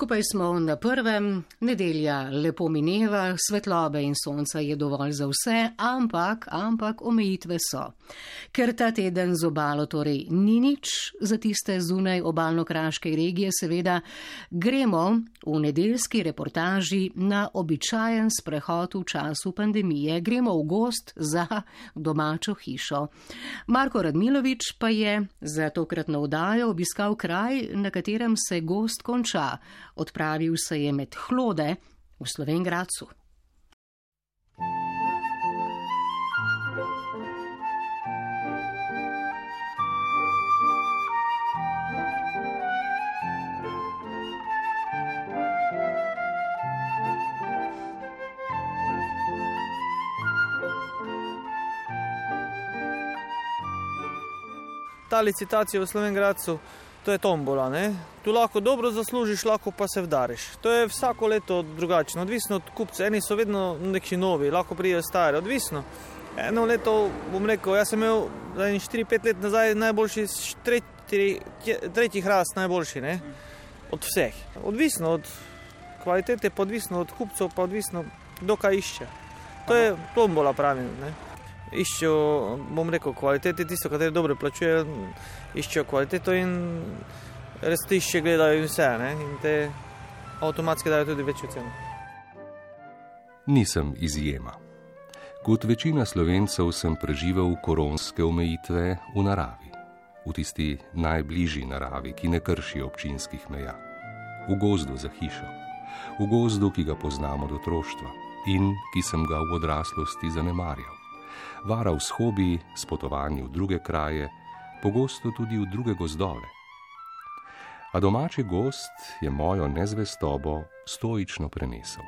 Skupaj smo na prvem, nedelja lepo mineva, svetlobe in sonca je dovolj za vse, ampak, ampak omejitve so. Ker ta teden z obalo torej ni nič, za tiste zunaj obalno-kraške regije seveda gremo v nedeljski reportaži na običajen sprehod v času pandemije, gremo v gost za domačo hišo. Marko Radmilovič pa je za tokratno vdajo obiskal kraj, na katerem se gost konča odpravil se je med hlode v Slovengracu. Ta licitacija v Slovengracu to je tombola. Ne? Tu lahko dobro zaslužiš, lahko pa se vdariš. To je vsako leto drugačno, odvisno od kupca. Eni so vedno neki novi, lahko pridejo stari, odvisno. Eno leto bom rekel, jaz sem imel za 4-5 let nazaj najboljši, tretji, tretji hrast najboljši ne? od vseh. Odvisno od kvalitete, pa odvisno od kupcev, pa odvisno kdo kaj išče. To je tombola pravim. Ne? Iščejo, bom rekel, kvalitete, tisto, kar dobro plačujejo iščejo kvaliteto in res tišče gledajo in vse. Ne? In te avtomatsko dajo tudi večjo ceno. Nisem izjema. Kot večina slovencev sem preživel koronske omejitve v naravi, v tisti najbližji naravi, ki ne krši občinskih meja, v gozdu za hišo, v gozdu, ki ga poznamo od otroštva in ki sem ga v odraslosti zanemarjal. Varal s hobi, s potovanji v druge kraje, pogosto tudi v druge gozdove. A domači gost je mojo nezvestobo stoično prenesel,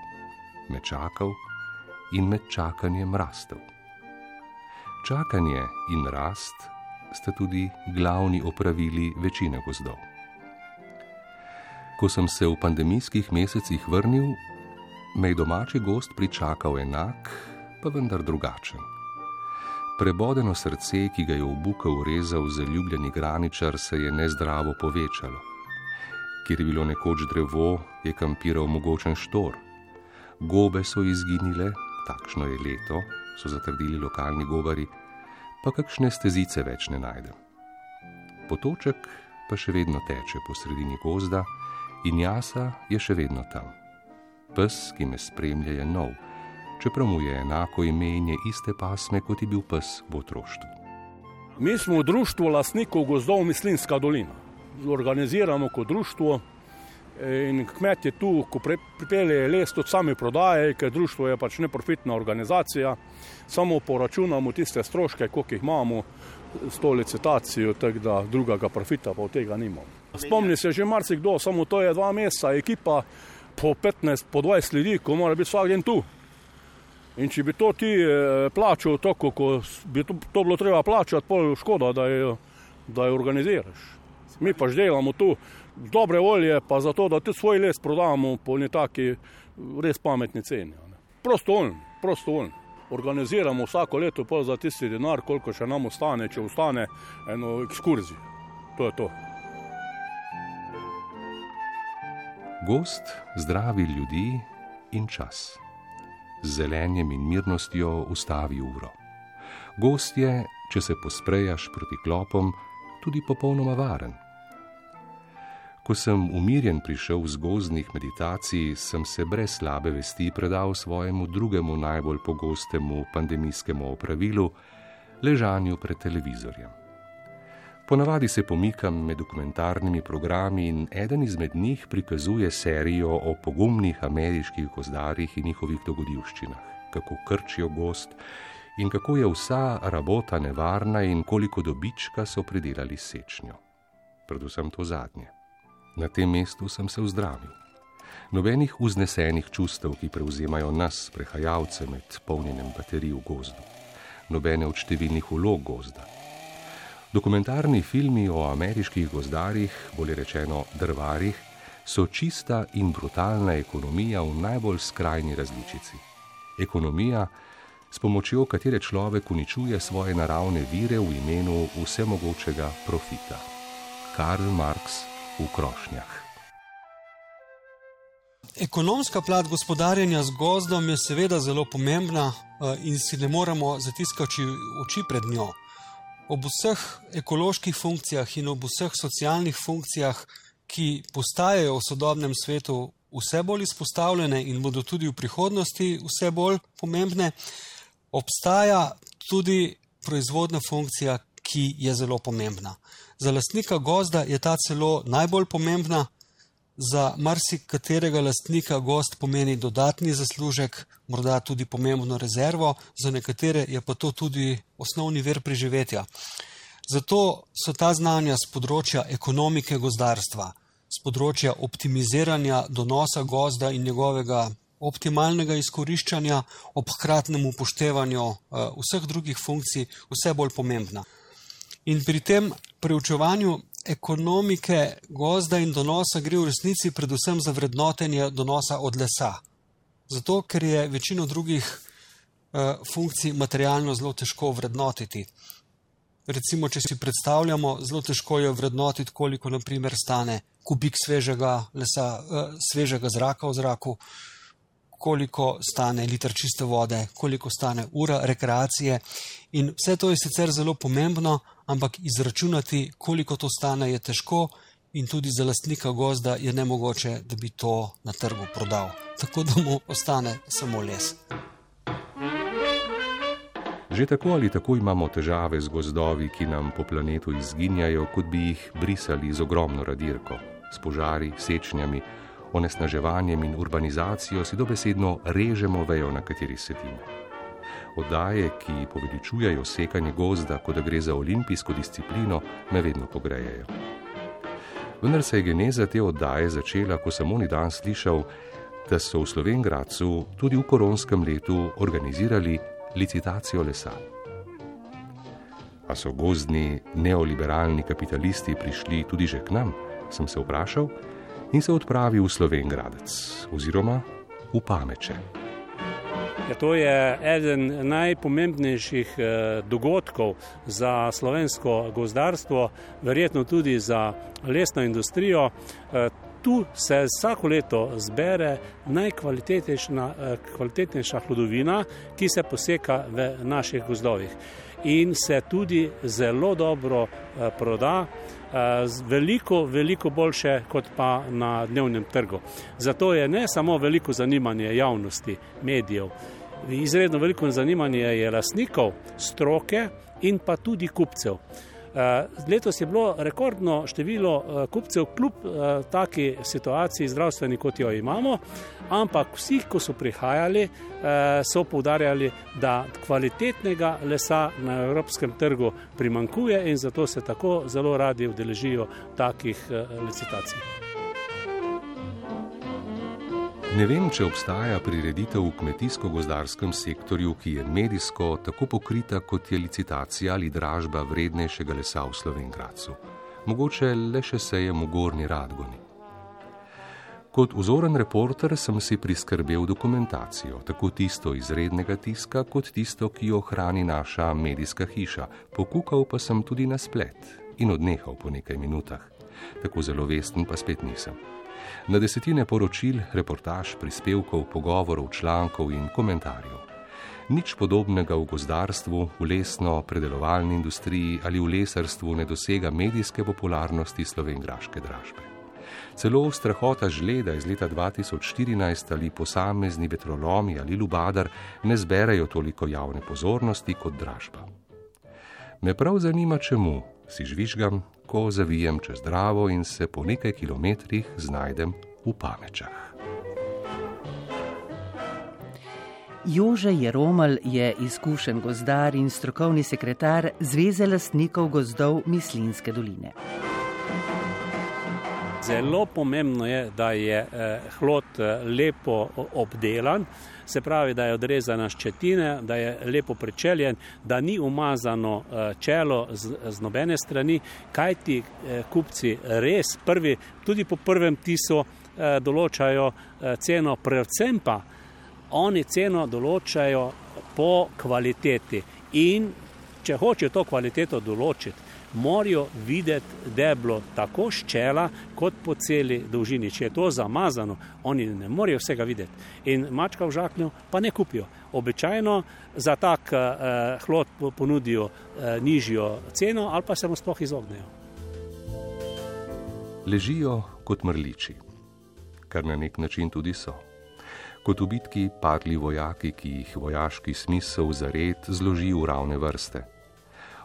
me čakal in med čakanjem rastel. Čakanje in rast sta tudi glavni opravili večine gozdov. Ko sem se v pandemijskih mesecih vrnil, me je domači gost pričakal enak, pa vendar drugačen. Prebodeno srce, ki ga je v buka urezal zaljubljeni graničar, se je nezdravo povečalo. Kjer je bilo nekoč drevo, je kampiral mogočen štor. Gobe so izginile, takšno je leto, so zatrdili lokalni govori, pa kakšne stezice več ne najdem. Potoček pa še vedno teče po sredini gozda in jasa je še vedno tam. Pes, ki me spremlja, je nov čeprav mu je enako ime in je iste pasme, kot je bil pes v otroštvu. Mi smo v društvu lastnikov gozdov Mislinska dolina. Organiziramo kot društvo in kmet je tu, ko pripelje les, tudi sami prodaje, ker društvo je pač neprofitna organizacija. Samo poračunamo tiste stroške, koliko jih imamo s to licitacijo, tako da drugega profita pa od tega nimamo. Spomni se že marsikdo, samo to je dva meseca, ekipa po 15, po 20 ljudi, ko mora biti vsak dan tu. In če bi to ti eh, plačal tako, kot bi to, to bilo treba plačati, pol škoda, da jo, da jo organiziraš. Mi pa že delamo tu dobre volje, pa zato, da tudi svoj les prodamo po neki res pametni ceni. Prostovoljno, prostovoljno. Organiziramo vsako leto pol za tisti denar, koliko še nam ostane, če ostane eno ekskurzijo. To je to. Gost zdravi ljudi in čas z zelenjem in mirnostjo ustavi uro. Gost je, če se posprejaš proti klopom, tudi popolnoma varen. Ko sem umirjen prišel z gozdnih meditacij, sem se brez slabe vesti predal svojemu drugemu najbolj pogostemu pandemijskemu opravilu, ležanju pred televizorjem. Ponavadi se pomikam med dokumentarnimi programi in eden izmed njih prikazuje serijo o pogumnih ameriških gozdarjih in njihovih dogodivščinah, kako krčijo gost in kako je vsa rabota nevarna in koliko dobička so pridelali sečnjo. Predvsem to zadnje. Na tem mestu sem se vzdravil. Nobenih vznesenih čustev, ki prevzemajo nas, prehajalce med polnjenjem baterij v gozdu, nobene od številnih ulog gozda. Dokumentarni filmi o ameriških gozdarjih, bolje rečeno drvarjih, so čista in brutalna ekonomija v najbolj skrajni različici. Ekonomija, s pomočjo katere človek uničuje svoje naravne vire v imenu vsemogočega profita. Karl Marx v krošnjah. ekonomska plat gospodarjenja z gozdom je seveda zelo pomembna in si ne moremo zatiskati oči pred njo. Ob vseh ekoloških funkcijah in ob vseh socialnih funkcijah, ki postajajo v sodobnem svetu vse bolj izpostavljene in bodo tudi v prihodnosti vse bolj pomembne, obstaja tudi proizvodna funkcija, ki je zelo pomembna. Za lastnika gozda je ta celo najbolj pomembna, za marsikaterega lastnika gost pomeni dodatni zaslužek, morda tudi pomembno rezervo, za nekatere je pa to tudi osnovni ver preživetja. Zato so ta znanja z področja ekonomike gozdarstva, z področja optimiziranja donosa gozda in njegovega optimalnega izkoriščanja ob hkratnem upoštevanju uh, vseh drugih funkcij vse bolj pomembna. In pri tem preučevanju ekonomike gozda in donosa gre v resnici predvsem za vrednotenje donosa od lesa. Zato, ker je večino drugih uh, funkcij materialno zelo težko vrednotiti. Recimo, če si predstavljamo, zelo težko je vrednotiti, koliko naprimer stane kubik svežega lesa, uh, svežega zraka v zraku, koliko stane liter čiste vode, koliko stane ura rekreacije. In vse to je sicer zelo pomembno, ampak izračunati, koliko to stane, je težko, in tudi za lastnika gozda je nemogoče, da bi to na trgu prodal. Tako da mu ostane samo les. Že tako ali tako imamo težave z gozdovi, ki nam po planetu izginjajo, kot bi jih brisali z ogromno radirko, s požari, sečnjami, onesnaževanjem in urbanizacijo si dobesedno režemo vejo, na kateri sedimo. Oddaje, ki poveličujejo sekanje gozda, kot da gre za olimpijsko disciplino, me vedno pogrejejo. Vendar se je geneza te oddaje začela, ko sem oni dan slišal, da so v Slovengradcu tudi v koronskem letu organizirali licitacijo lesa. A so gozdni neoliberalni kapitalisti prišli tudi že k nam, sem se vprašal in se odpravil v Slovengradec oziroma v Pameče. Ja, to je eden najpomembnejših eh, dogodkov za slovensko gozdarstvo, verjetno tudi za lesno industrijo. Eh, tu se vsako leto zbere najkvalitetnejša eh, hlodovina, ki se poseka v naših gozdovih in se tudi zelo dobro proda. Eh, veliko, veliko boljše kot pa na dnevnem trgu. Zato je ne samo veliko zanimanje javnosti, medijev, izredno veliko zanimanje je lasnikov, stroke in pa tudi kupcev. Eh, letos je bilo rekordno število eh, kupcev, kljub eh, taki situaciji zdravstveni, kot jo imamo, ampak vsi, ko so prihajali, so poudarjali, da kvalitetnega lesa na evropskem trgu primankuje in zato se tako zelo radi udeležijo takih licitacij. Ne vem, če obstaja prireditev v kmetijsko-gozdarskem sektorju, ki je medijsko tako pokrita kot je licitacija ali dražba vrednejšega lesa v Slovengracu. Mogoče le še sejem v Gorni Radgoni. Kot vzoren reporter sem si priskrbel dokumentacijo, tako tisto iz rednega tiska, kot tisto, ki jo hrani naša medijska hiša. Pokukal pa sem tudi na splet in odnehal po nekaj minutah. Tako zelo vesten pa spet nisem. Na desetine poročil, reportaž, prispevkov, pogovorov, člankov in komentarjev. Nič podobnega v gozdarstvu, v lesno-predelovalni industriji ali v lesarstvu ne dosega medijske popularnosti slovengraške dražbe. Celo strahota žleda iz leta 2014 ali posamezni vetrolomi ali lubadar ne zberajo toliko javne pozornosti kot dražba. Me prav zanima, čemu si žvižgam, ko zavijem čez Dravo in se po nekaj kilometrih znajdem v Pamečah. Jože Jeromal je izkušen gozdar in strokovni sekretar Zveze lastnikov gozdov Mislinske doline. Zelo pomembno je, da je eh, hlod eh, lepo obdelan, se pravi, da je odrezana ščetine, da je lepo prečeljen, da ni umazano eh, čelo z, z nobene strani, kaj ti kupci res prvi, tudi po prvem tisu določajo ceno, predvsem pa oni ceno določajo po kvaliteti. In če hočejo to kvaliteto določiti, morajo videti deblo tako ščela, kot po celi dolžini. Če je to zamazano, oni ne morejo vsega videti. In mačka v žaklju pa ne kupijo. Običajno za tak uh, hlod ponudijo uh, nižjo ceno ali pa se mu sploh izognejo. Ležijo kot mrliči, kar na nek način tudi so. Kot v bitki padli vojaki, ki jih vojaški smisel za red zloži v ravne vrste.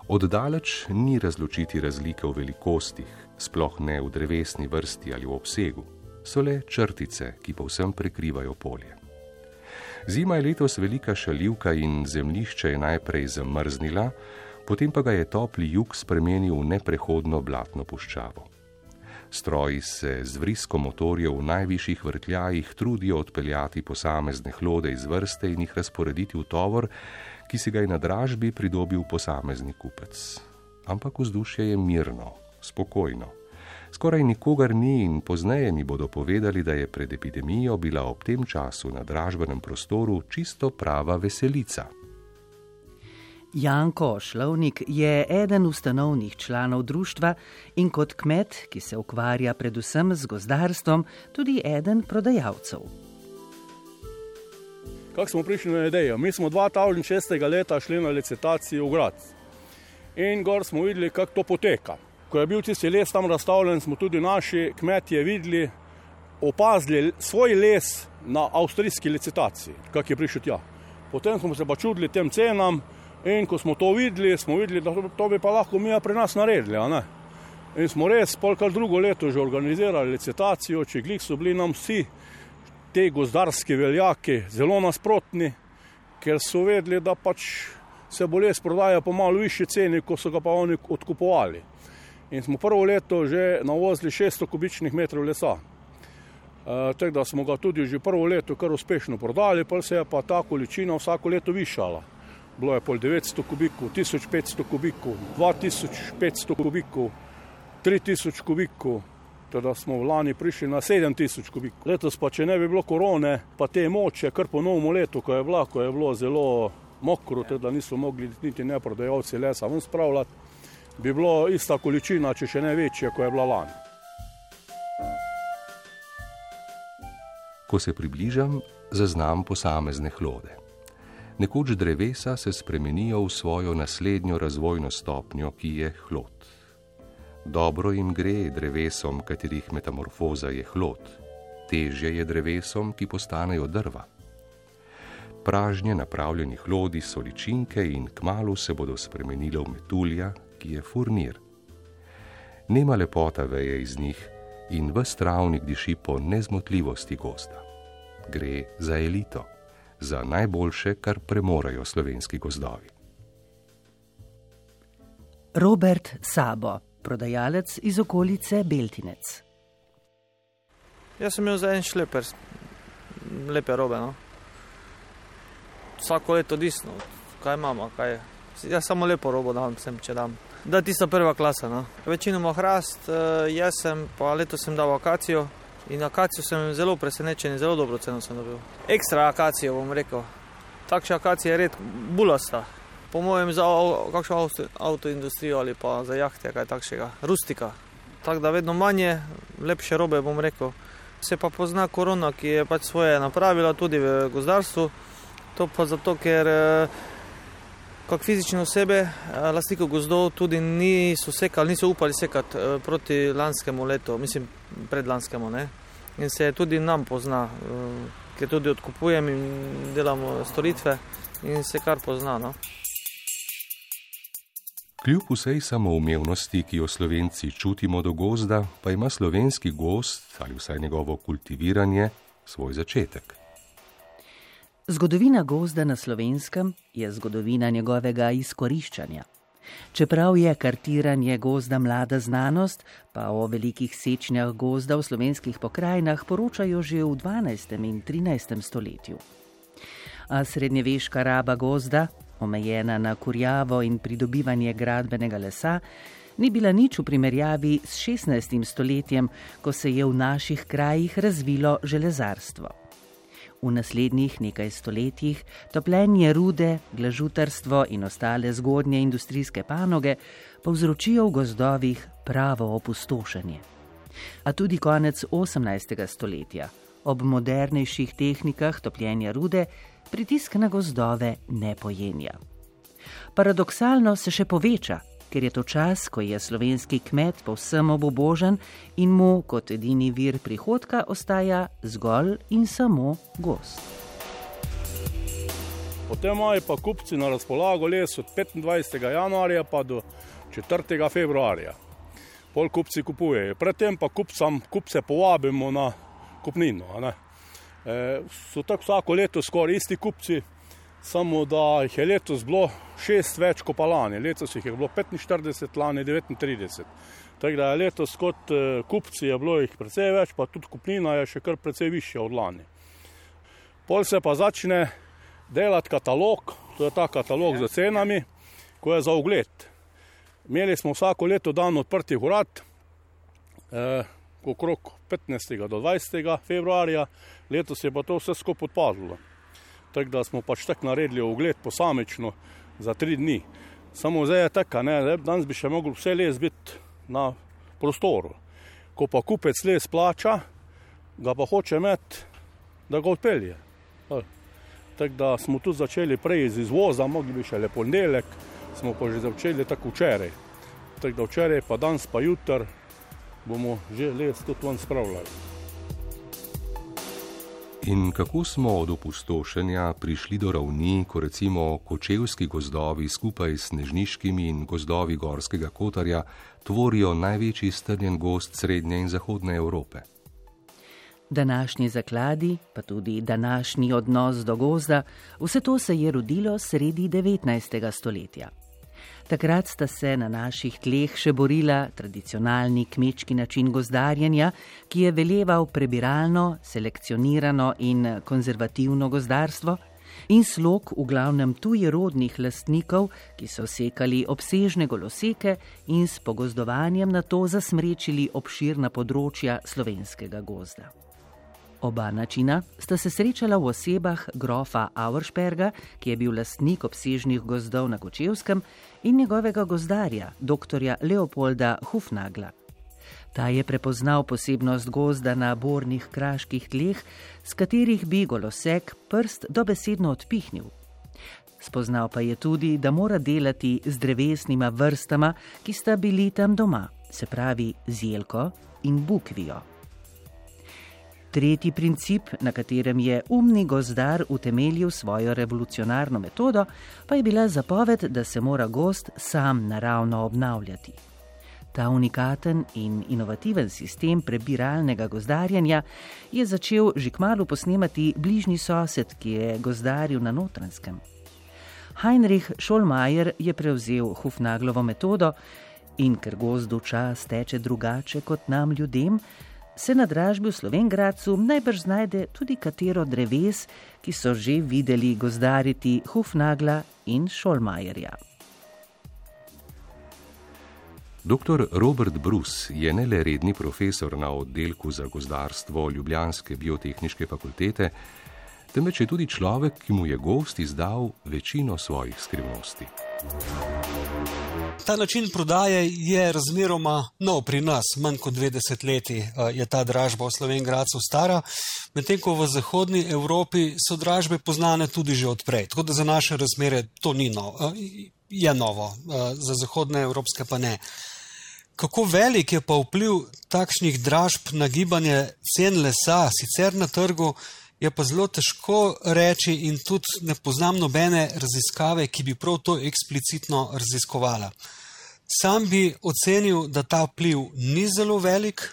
Oddaleč ni razločiti razlike v velikostih, sploh ne v drevesni vrsti ali v obsegu, so le črtice, ki povsem prekrivajo polje. Zima je letos velika šalivka in zemljišče je najprej zamrznila, potem pa ga je topli jug spremenil v neprehodno blatno puščavo. Stroji se z vrisko motorjev v najvišjih vrtljajih trudijo odpeljati posamezne hlode iz vrste in jih razporediti v tovor, ki si ga je na dražbi pridobil posamezni kupec. Ampak vzdušje je mirno, spokojno. Skoraj nikogar ni in pozneje mi bodo povedali, da je pred epidemijo bila ob tem času na dražbenem prostoru čisto prava veselica. Janko Šlovnik je eden ustanovnih članov društva in kot kmet, ki se ukvarja predvsem z gozdarstvom, tudi eden prodajalcev kako smo prišli na idejo. Mi smo 2006. leta šli na licitacijo v grad in gor smo videli, kako to poteka. Ko je bil tisti les tam razstavljen, smo tudi naši kmetje videli, opazili svoj les na avstrijski licitaciji, kak je prišel tja. Potem smo se pa čudili tem cenam in ko smo to videli, smo videli, da to bi pa lahko mi pri nas naredili. In smo res polkar drugo leto že organizirali licitacijo, če glih so bili nam vsi te gozdarske veljake zelo nasprotni, ker so vedeli, da pač se boles prodaja po malo višji ceni, kot so ga pa oni odkupovali. In smo prvo leto že navozili 600 kubičnih metrov lesa. E, tako da smo ga tudi že prvo leto kar uspešno prodali, pa se je pa ta količina vsako leto višala. Bilo je pol 900 kubikov, 1500 kubikov, 2500 kubikov, 3000 kubikov. Teda smo v lani prišli na 7000 kubikov. Letos pa, če ne bi bilo korone, pa te moče, kar po novem letu, ko je vlako, je bilo zelo mokro, teda niso mogli niti ne prodajalci lesa ven spravljati, bi bilo ista količina, če še ne večja, kot je bila lani. Ko se približam, zaznam posamezne hlode. Nekoč drevesa se spremenijo v svojo naslednjo razvojno stopnjo, ki je hlod. Dobro jim gre drevesom, katerih metamorfoza je hlod, težje je drevesom, ki postanejo drva. Pražnje napravljeni hlodi so ličinke in kmalo se bodo spremenile v metulja, ki je furnir. Nema lepota veje iz njih in v stravnik diši po nezmotljivosti gosta. Gre za elito, za najboljše, kar premorajo slovenski gozdovi. Robert Sabo prodajalec iz okolice Beltinec. Jaz sem imel za en šleper, lepe robe. No. Vsako leto odvisno, kaj imamo. Kaj jaz samo lepo robo dam, sem, če dam. Da, tista prva klasa. No. Večinoma hrast, eh, jaz sem pa letos sem dal akacijo in akacijo sem zelo presenečen in zelo dobro ceno sem dobil. Ekstra akacijo bom rekel. Takšna akacija je red, bulasta po mojem, za kakšno avto industrijo ali pa za jahte, kaj takšnega, rustika. Tako da vedno manj, lepše robe bom rekel. Se pa pozna korona, ki je pač svoje napravila tudi v gozdarstvu. To pa zato, ker eh, kot fizične osebe, eh, lastniki gozdov tudi niso sekali, niso upali sekati eh, proti lanskemu letu, mislim predlanskemu. Ne? In se tudi nam pozna, ker tudi odkupujem in delamo storitve in se kar pozna. No? Kljub vsej samoumevnosti, ki jo slovenci čutimo do gozda, pa ima slovenski gost ali vsaj njegovo kultiviranje svoj začetek. Zgodovina gozda na slovenskem je zgodovina njegovega izkoriščanja. Čeprav je kartiranje gozda mlada znanost, pa o velikih sečnjah gozda v slovenskih pokrajinah poročajo že v 12. in 13. stoletju. A srednjeveška raba gozda, omejena na kurjavo in pridobivanje gradbenega lesa, ni bila nič v primerjavi s 16. stoletjem, ko se je v naših krajih razvilo železarstvo. V naslednjih nekaj stoletjih topljenje rude, glažutarstvo in ostale zgodnje industrijske panoge povzročijo v gozdovih pravo opustošenje. A tudi konec 18. stoletja, ob modernejših tehnikah topljenja rude, pritisk na gozdove ne pojenja. Paradoksalno se še poveča, ker je to čas, ko je slovenski kmet povsem obobožen in mu kot edini vir prihodka ostaja zgolj in samo gost. Potem imajo pa kupci na razpolago les od 25. januarja pa do 4. februarja. Pol kupci kupujejo, predtem pa kupcam, kupce povabimo na kupnino. E, so tako vsako leto skoraj isti kupci, samo da jih je letos bilo šest več kot lani. Letos jih je bilo 45, lani 39. Tako da je letos kot eh, kupci je bilo jih precej več, pa tudi kupnina je še kar precej višja od lani. Pol se pa začne delati katalog, to je ta katalog z cenami, ko je za ogled. Imeli smo vsako leto dan odprtih urad, eh, okrog 15. do 20. februarja, letos je pa to vse skupaj odpadlo tako da smo pač tako naredili ogled posamično za tri dni. Samo zdaj je tako, da danes bi še mogli vse les biti na prostoru. Ko pa kupec les plača, ga pa hoče imeti, da ga odpelje. Tako da smo tu začeli prej z izvoza, mogli bi še le ponedeljek, smo pa že začeli tako včeraj. Tako da včeraj, pa danes, pa jutr bomo že les tudi ven spravljali. In kako smo od opustošenja prišli do ravni, ko recimo kočevski gozdovi skupaj s snežniškimi in gozdovi Gorskega kotarja tvorijo največji strnjen gost srednje in zahodne Evrope? Današnji zakladi, pa tudi današnji odnos do gozda, vse to se je rodilo sredi 19. stoletja. Takrat sta se na naših tleh še borila tradicionalni kmečki način gozdarjenja, ki je veleval prebiralno, selekcionirano in konzervativno gozdarstvo, in slog v glavnem tujerodnih lastnikov, ki so sekali obsežne goloseke in s pogozdovanjem na to zasmrečili obširna področja slovenskega gozda. Oba načina sta se srečala v osebah grofa Auersperga, ki je bil lastnik obsežnih gozdov na Kočevskem, in njegovega gozdarja, dr. Leopolda Hufnagla. Ta je prepoznal posebnost gozda na bornih kraških tleh, s katerih bi golosek prst dobesedno odpihnil. Spoznal pa je tudi, da mora delati z drevesnima vrstama, ki sta bili tam doma, se pravi z jelko in bukvijo. Tretji princip, na katerem je umni gozdar utemeljil svojo revolucionarno metodo, pa je bila zapoved, da se mora gost sam naravno obnavljati. Ta unikaten in inovativen sistem prebiralnega gozdarjenja je začel že kmalo posnemati bližnji sosed, ki je gozdaril na notranskem. Heinrich Scholmeier je prevzel Hufnaglovo metodo in ker gozdu čas teče drugače kot nam ljudem, se na dražbi v Slovengradcu najbrž znajde tudi katero dreves, ki so že videli gozdariti Hufnagla in Šolmajerja. Dr. Robert Bruce je ne le redni profesor na oddelku za gozdarstvo Ljubljanske biotehničke fakultete, temveč je tudi človek, ki mu je gost izdal večino svojih skrivnosti. Ta način prodaje je razmeroma nov pri nas, manj kot 20 leti eh, je ta dražba v Slovenki stara, medtem ko v zahodni Evropi so dražbe poznane tudi že odprej. Tako da za naše razmere to ni novo, je novo, za zahodne evropske pa ne. Kako velik je pa vpliv takšnih dražb na gibanje cen lesa, sicer na trgu, je pa zelo težko reči, in tudi ne poznam nobene raziskave, ki bi prav to eksplicitno raziskovala. Sam bi ocenil, da ta vpliv ni zelo velik,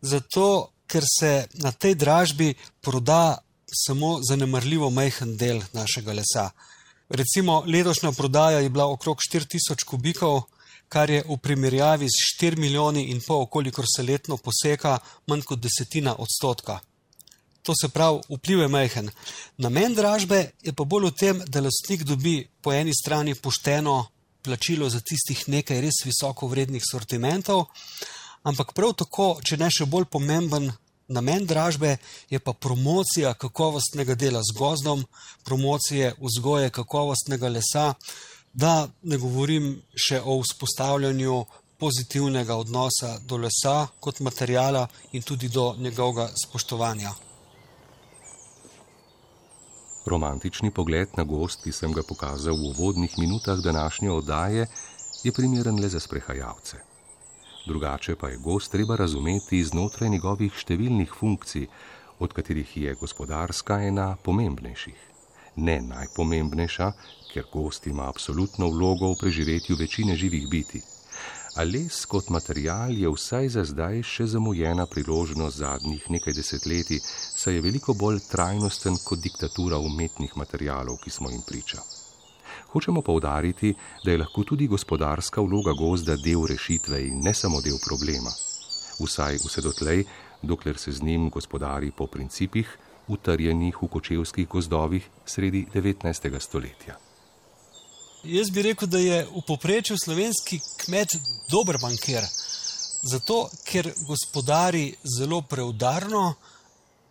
zato ker se na tej dražbi proda samo zanemrljivo majhen del našega lesa. Recimo letošnja prodaja je bila okrog 4000 kubikov, kar je v primerjavi s 4 milijoni in pol, kolikor se letno poseka, manj kot desetina odstotka. To se pravi, vpliv je majhen. Namen dražbe je pa bolj v tem, da lastnik dobi po eni strani pošteno plačilo za tistih nekaj res visoko vrednih sortimentov, ampak prav tako, če ne še bolj pomemben namen dražbe, je pa promocija kakovostnega dela z gozdom, promocije vzgoje kakovostnega lesa, Da ne govorim še o vzpostavljanju pozitivnega odnosa do lesa kot materijala in tudi do njegovega spoštovanja. Romantični pogled na gost, ki sem ga pokazal v uvodnih minutah današnje oddaje, je primeren le za sprehajalce. Drugače pa je gost treba razumeti znotraj njegovih številnih funkcij, od katerih je gospodarska ena pomembnejših. Ne najpomembnejša, ker gost ima absolutno vlogo v preživetju večine živih biti. A les kot material je vsaj za zdaj še zamujena priložnost zadnjih nekaj desetletij, saj je veliko bolj trajnosten kot diktatura umetnih materialov, ki smo jim priča. Hočemo povdariti, da je lahko tudi gospodarska vloga gozda del rešitve in ne samo del problema. Vsaj vse dotlej, dokler se z njim gospodari po principih, utrjenih v kočevskih gozdovih sredi 19. stoletja. Jaz bi rekel, da je v povprečju slovenski kmet dober bankir, zato ker gospodari zelo preudarno,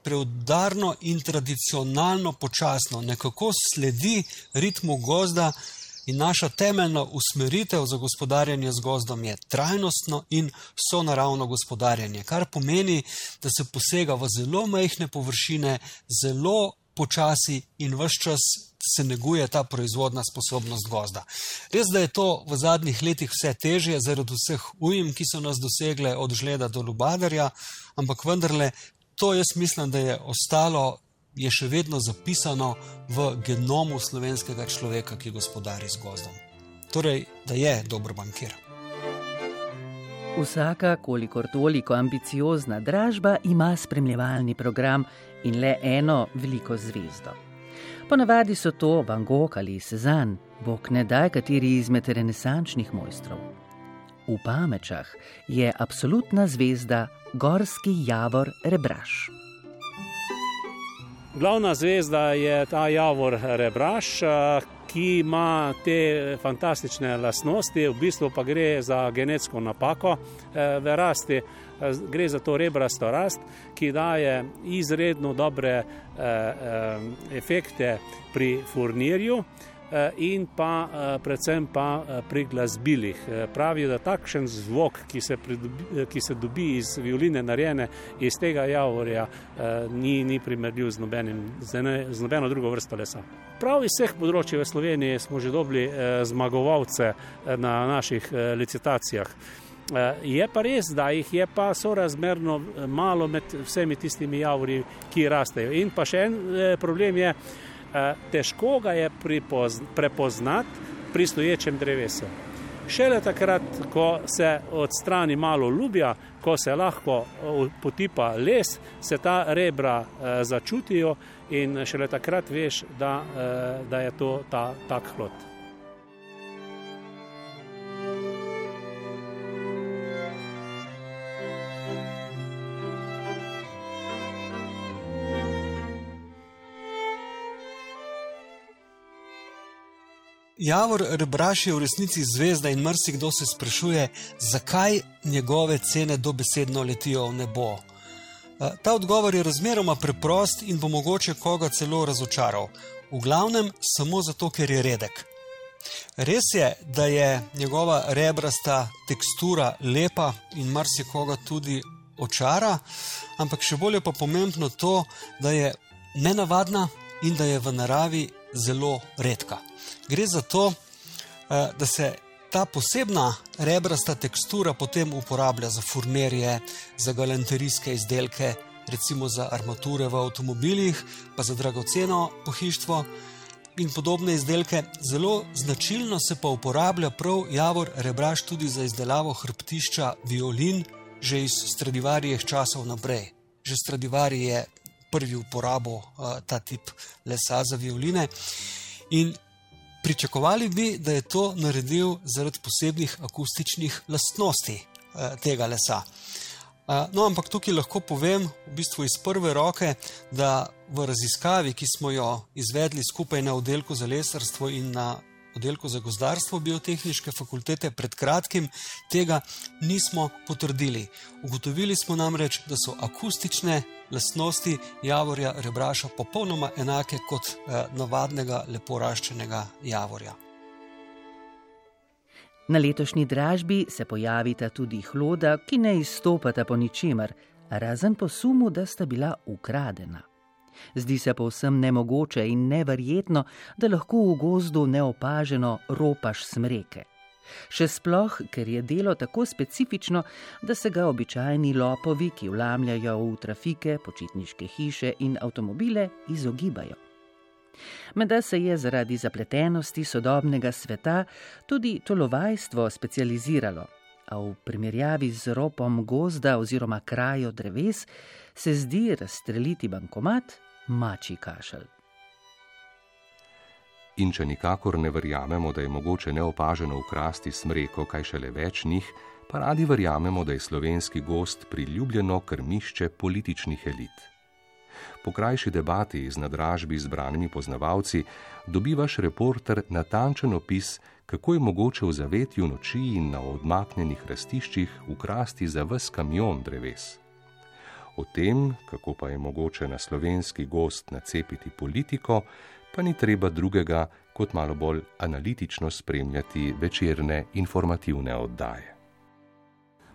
preudarno in tradicionalno počasno, nekako sledi ritmu gozda. In naša temeljna usmeritev za gospodarjenje z gozdom je trajnostno in sonaravno gospodarjenje, kar pomeni, da se posega v zelo majhne površine, zelo počasi in vse čas se neguje ta proizvodna sposobnost gozda. Res, da je to v zadnjih letih vse težje zaradi vseh ujm, ki so nas dosegle od žleda do lubadarja, ampak vendarle to jaz mislim, da je ostalo je še vedno zapisano v genomu slovenskega človeka, ki gospodari z gozdom. Torej, da je dober bankir. Vsaka, kolikor toliko ambiciozna dražba, ima spremljevalni program in le eno veliko zvezdo. Ponavadi so to Van Gogh ali Cezanne, bog ne da kateri izmed renesančnih mojstrov. V Pamečah je absolutna zvezda gorski javor Rebraš. Glavna zvezda je ta Javor Rebraš, eh, ki ima te fantastične lastnosti, v bistvu pa gre za genetsko napako eh, v rasti. Eh, gre za to rebrasto rast, ki daje izredno dobre efekte pri furnirju. Eh, in pa eh, predvsem pa eh, pri glasbilih. Pravijo, da takšen zvok, ki se, pridobi, ki se dobi iz violine narejene iz tega javorja, ni, ni primerljiv z, nobenim, z, ne, z nobeno drugo vrsto lesa. Prav iz vseh področji v Sloveniji smo že dobili zmagovalce na naših licitacijah. Je pa res, da jih je pa sorazmerno malo med vsemi tistimi javori, ki rastejo. In pa še en problem je, Eh, težko ga je prepoznati pri stoječem drevesu. Šele takrat, ko se odstrani malo ljubja, ko se lahko eh, potipa les, se ta rebra eh, začutijo in šele takrat veš, da, da je to ta tak hlod. Javor Rebraš je v resnici zvezda in marsikdo se sprašuje, zakaj njegove cene dobesedno letijo v nebo. Eh, ta odgovor je razmeroma preprost in bo mogoče koga celo razočaral. V glavnem samo zato, ker je redek. Res je, da je njegova rebrasta tekstura lepa in marsikoga tudi očara, ampak še bolje pa pomembno to, da je nenavadna in da je v naravi zelo redka. Gre za to, eh, da se ta posebna rebrasta tekstura potem uporablja za furnerje, za galanterijske izdelke, recimo za armature v avtomobilih, pa za dragoceno pohištvo in podobne izdelke. Zelo značilno se pa uporablja prav javor rebraš tudi za izdelavo hrbtišča violin, že iz Stradivarijeh časov naprej. Že Stradivari je prvi uporabo uh, ta tip lesa za violine. In pričakovali bi, da je to naredil zaradi posebnih akustičnih lastnosti uh, tega lesa. Uh, no, ampak tukaj lahko povem v bistvu iz prve roke, da v raziskavi, ki smo jo izvedli skupaj na oddelku za lesarstvo in na oddelku za gozdarstvo biotehnične fakultete pred kratkim, tega nismo potrdili. Ugotovili smo namreč, da so akustične lastnosti javorja rebraša popolnoma enake kot eh, navadnega lepo raščenega javorja. Na letošnji dražbi se pojavita tudi hloda, ki ne izstopata po ničemer, razen po sumu, da sta bila ukradena. Zdi se povsem nemogoče in neverjetno, da lahko v gozdu neopaženo ropaš smreke. Še sploh, ker je delo tako specifično, da se ga običajni lopovi, ki vlamljajo v trafike, počitniške hiše in avtomobile, izogibajo. Meda se je zaradi zapletenosti sodobnega sveta tudi tolovajstvo specializiralo, a v primerjavi z ropom gozda oziroma krajo dreves se zdi razstreliti bankomat mači kašelj. In če nikakor ne verjamemo, da je mogoče neopaženo ukrasti smreko, kaj šele več njih, pa radi verjamemo, da je slovenski gost priljubljeno krmišče političnih elit. Po krajši debati z nadražbi zbranimi poznavalci dobivaš reporter natančen opis, kako je mogoče v zavetju noči in na odmaknjenih rastiščih ukrasti za ves kamion dreves. O tem, kako pa je mogoče na slovenski gost nacepiti politiko, pa ni treba drugega, kot malo bolj analitično spremljati večerne informativne oddaje.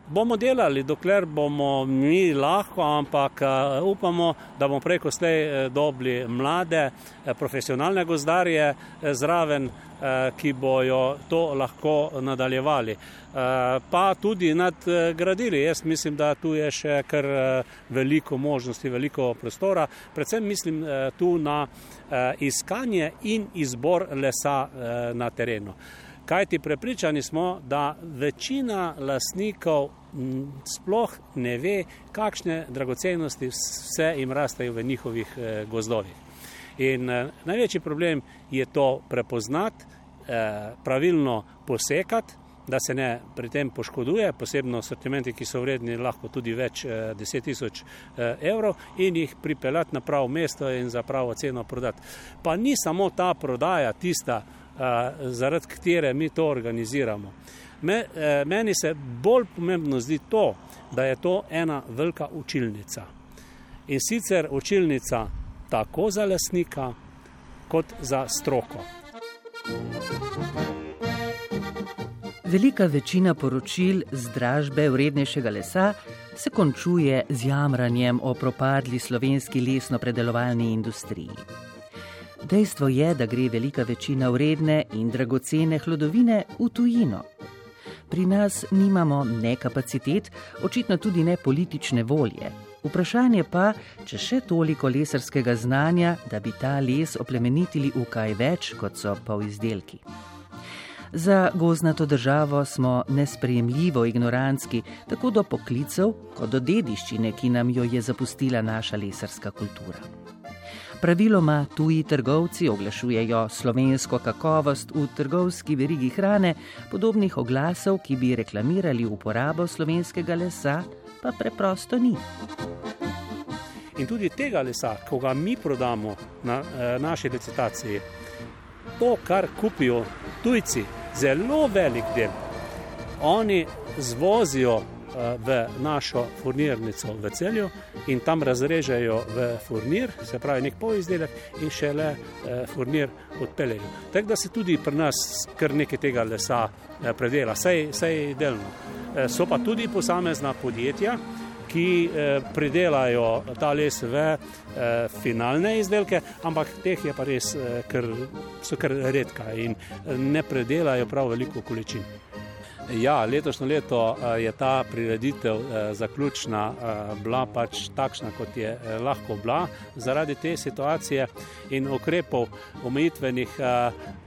Bomo delali, dokler bomo mi lahko, ampak uh, upamo, da bomo preko slej uh, dobili mlade, uh, profesionalne gozdarje zraven, ki bojo to lahko nadaljevali. Pa tudi nadgradili. Jaz mislim, da tu je še kar veliko možnosti, veliko prostora. Predvsem mislim tu na iskanje in izbor lesa na terenu. Kajti prepričani smo, da večina lasnikov sploh ne ve, kakšne dragocenosti vse jim rastejo v njihovih eh, gozdovih. In eh, največji problem je to prepoznati, eh, pravilno posekati, da se ne pri tem poškoduje, posebno sortimenti, ki so vredni lahko tudi več deset tisoč evrov in jih pripeljati na pravo mesto in za pravo ceno prodati. Pa ni samo ta prodaja tista, zaradi katere mi to organiziramo. Me, meni se bolj pomembno zdi to, da je to ena velika učilnica. In sicer učilnica tako za lasnika, kot za stroko. Velika večina poročil z dražbe vrednejšega lesa se končuje z jamranjem o propadli slovenski lesno-predelovalni industriji. Dejstvo je, da gre velika večina vredne in dragocene hlodovine v tujino. Pri nas nimamo ne kapacitet, očitno tudi ne politične volje. Vprašanje pa, če še toliko lesarskega znanja, da bi ta les oplemenitili v kaj več kot so pa v izdelki. Za goznato državo smo nesprejemljivo ignorantski, tako do poklicev, kot do dediščine, ki nam jo je zapustila naša lesarska kultura. Praviloma tuji trgovci oglašujejo slovensko kakovost v trgovski verigi hrane, podobnih oglasov, ki bi reklamirali uporabo slovenskega lesa, pa preprosto ni. In tudi tega lesa, ko ga mi prodamo na eh, naši recitaciji, to, kar kupijo tujci, zelo velik del, oni zvozijo v našo furnirnico v celju in tam razrežejo v furnir, se pravi nek poizdelek in šele furnir odpeljejo. Tako da se tudi pri nas kar nekaj tega lesa predela, vsej delno. So pa tudi posamezna podjetja, ki pridelajo ta les v finalne izdelke, ampak teh je pa res, ker so kar redka in ne predelajo prav veliko količin. Ja, letošnje leto eh, je ta prireditev eh, zaključna eh, bila pač takšna, kot je lahko bila zaradi te situacije in ukrepov omejitvenih.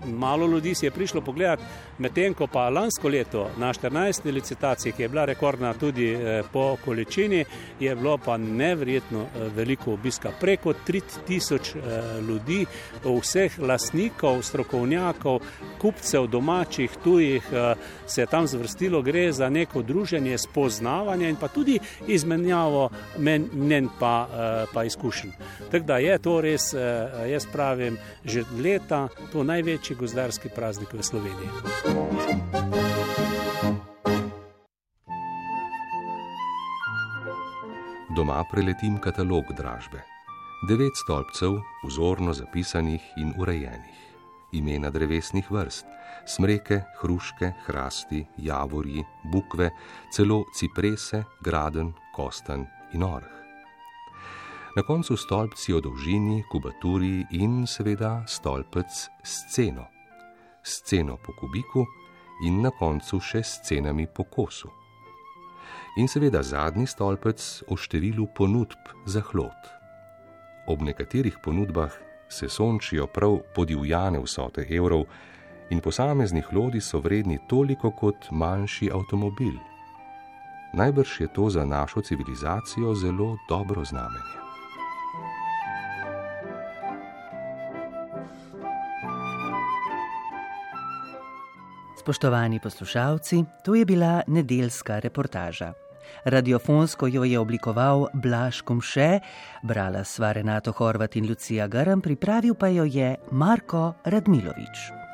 Malo ljudi si je prišlo pogledati, medtem ko pa lansko leto na 14. licitaciji, ki je bila rekordna tudi po količini, je bilo pa nevrjetno veliko obiska. Preko 3000 ljudi, vseh lasnikov, strokovnjakov, kupcev, domačih, tujih se je tam zvrstilo, gre za neko druženje, spoznavanje in pa tudi izmenjavo mnen pa, eh, pa izkušenj. Tako da je to res, eh, jaz pravim, že leta to največji gozdarski praznik v Sloveniji. Doma preletim katalog dražbe. Devet stolpcev, vzorno zapisanih in urejenih. imena drevesnih vrst: smreke, hruške, hrasti, javorji, bukve, celo ciprese, graden, kostan in orh. Na koncu stolpci o dolžini, kubaturi in seveda stolpec s ceno. Sceno po kubiku in na koncu še s cenami po kosu. In seveda zadnji stolpec o številu ponudb za hlod. Ob nekaterih ponudbah se sončijo prav podivjane vsote evrov, in posamezni hlodi so vredni toliko kot manjši avtomobil. Najbrž je to za našo civilizacijo zelo dobro znamenje. Spoštovani poslušalci, to je bila nedeljska reportaža. Radiofonsko jo je oblikoval Blaž Komše, brala sva Renato Horvat in Lucija Garam, pripravil pa jo je Marko Radmilovič.